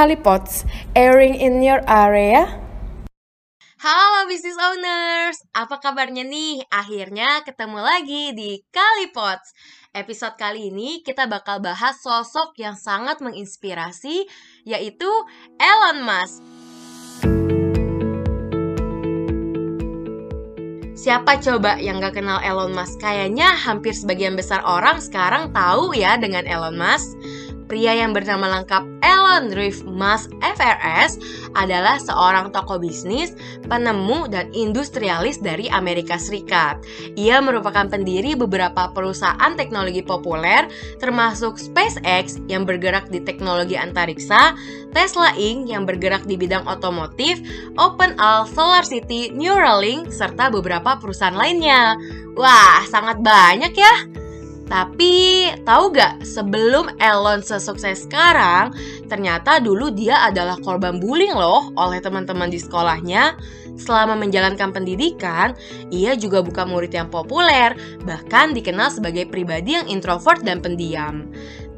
Kalipots, airing in your area. Halo business owners, apa kabarnya nih? Akhirnya ketemu lagi di Kalipots. Episode kali ini kita bakal bahas sosok yang sangat menginspirasi, yaitu Elon Musk. Siapa coba yang gak kenal Elon Musk? Kayaknya hampir sebagian besar orang sekarang tahu ya dengan Elon Musk. Pria yang bernama lengkap Elon Reeve Musk FRS adalah seorang tokoh bisnis, penemu, dan industrialis dari Amerika Serikat. Ia merupakan pendiri beberapa perusahaan teknologi populer, termasuk SpaceX yang bergerak di teknologi antariksa, Tesla Inc. yang bergerak di bidang otomotif, OpenAL, SolarCity, Neuralink, serta beberapa perusahaan lainnya. Wah, sangat banyak ya! Tapi tahu gak sebelum Elon sesukses sekarang, ternyata dulu dia adalah korban bullying loh oleh teman-teman di sekolahnya. Selama menjalankan pendidikan, ia juga bukan murid yang populer, bahkan dikenal sebagai pribadi yang introvert dan pendiam.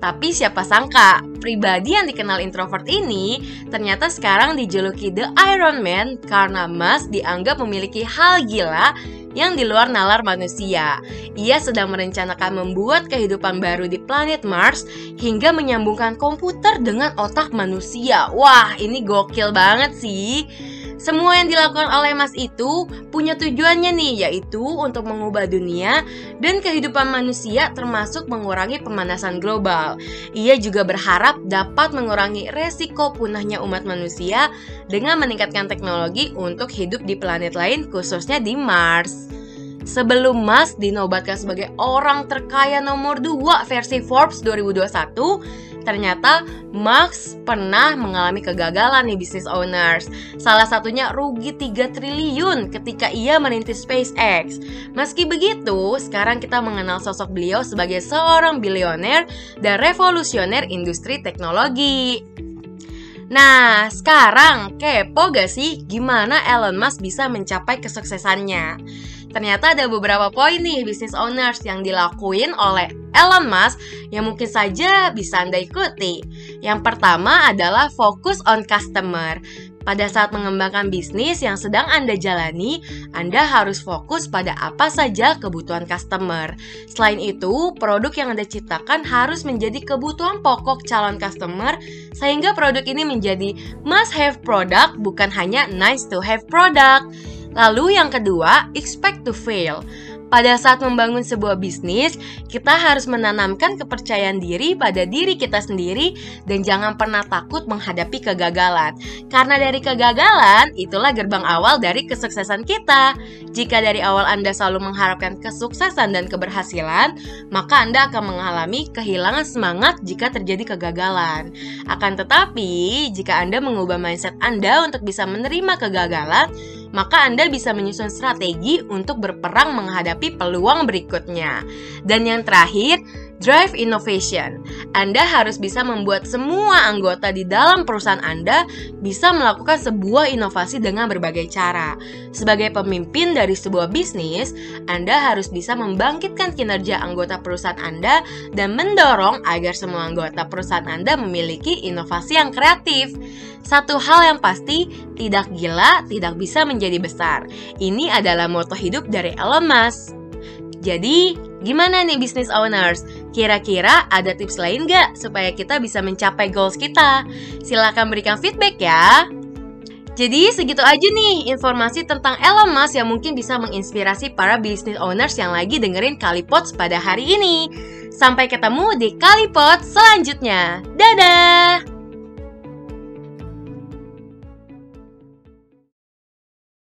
Tapi siapa sangka, pribadi yang dikenal introvert ini ternyata sekarang dijuluki The Iron Man karena Musk dianggap memiliki hal gila yang di luar nalar manusia. Ia sedang merencanakan membuat kehidupan baru di planet Mars hingga menyambungkan komputer dengan otak manusia. Wah, ini gokil banget sih. Semua yang dilakukan oleh Mas itu punya tujuannya nih, yaitu untuk mengubah dunia dan kehidupan manusia termasuk mengurangi pemanasan global. Ia juga berharap dapat mengurangi resiko punahnya umat manusia dengan meningkatkan teknologi untuk hidup di planet lain khususnya di Mars. Sebelum Mas dinobatkan sebagai orang terkaya nomor 2 versi Forbes 2021, Ternyata Max pernah mengalami kegagalan nih bisnis owners. Salah satunya rugi 3 triliun ketika ia merintis SpaceX. Meski begitu, sekarang kita mengenal sosok beliau sebagai seorang bilioner dan revolusioner industri teknologi. Nah, sekarang kepo gak sih gimana Elon Musk bisa mencapai kesuksesannya? Ternyata ada beberapa poin nih bisnis owners yang dilakuin oleh Elon Musk yang mungkin saja bisa Anda ikuti. Yang pertama adalah fokus on customer. Pada saat mengembangkan bisnis yang sedang Anda jalani, Anda harus fokus pada apa saja kebutuhan customer. Selain itu, produk yang Anda ciptakan harus menjadi kebutuhan pokok calon customer sehingga produk ini menjadi must have product bukan hanya nice to have product. Lalu yang kedua, expect to fail. Pada saat membangun sebuah bisnis, kita harus menanamkan kepercayaan diri pada diri kita sendiri dan jangan pernah takut menghadapi kegagalan. Karena dari kegagalan, itulah gerbang awal dari kesuksesan kita. Jika dari awal Anda selalu mengharapkan kesuksesan dan keberhasilan, maka Anda akan mengalami kehilangan semangat jika terjadi kegagalan. Akan tetapi, jika Anda mengubah mindset Anda untuk bisa menerima kegagalan, maka Anda bisa menyusun strategi untuk berperang menghadapi peluang berikutnya. Dan yang terakhir, drive innovation. Anda harus bisa membuat semua anggota di dalam perusahaan Anda bisa melakukan sebuah inovasi dengan berbagai cara. Sebagai pemimpin dari sebuah bisnis, Anda harus bisa membangkitkan kinerja anggota perusahaan Anda dan mendorong agar semua anggota perusahaan Anda memiliki inovasi yang kreatif. Satu hal yang pasti, tidak gila tidak bisa menjadi besar. Ini adalah moto hidup dari Elon Musk. Jadi, gimana nih business owners? Kira-kira ada tips lain gak supaya kita bisa mencapai goals kita? Silahkan berikan feedback ya. Jadi segitu aja nih informasi tentang Elon Musk yang mungkin bisa menginspirasi para business owners yang lagi dengerin Kalipots pada hari ini. Sampai ketemu di Kalipots selanjutnya. Dadah!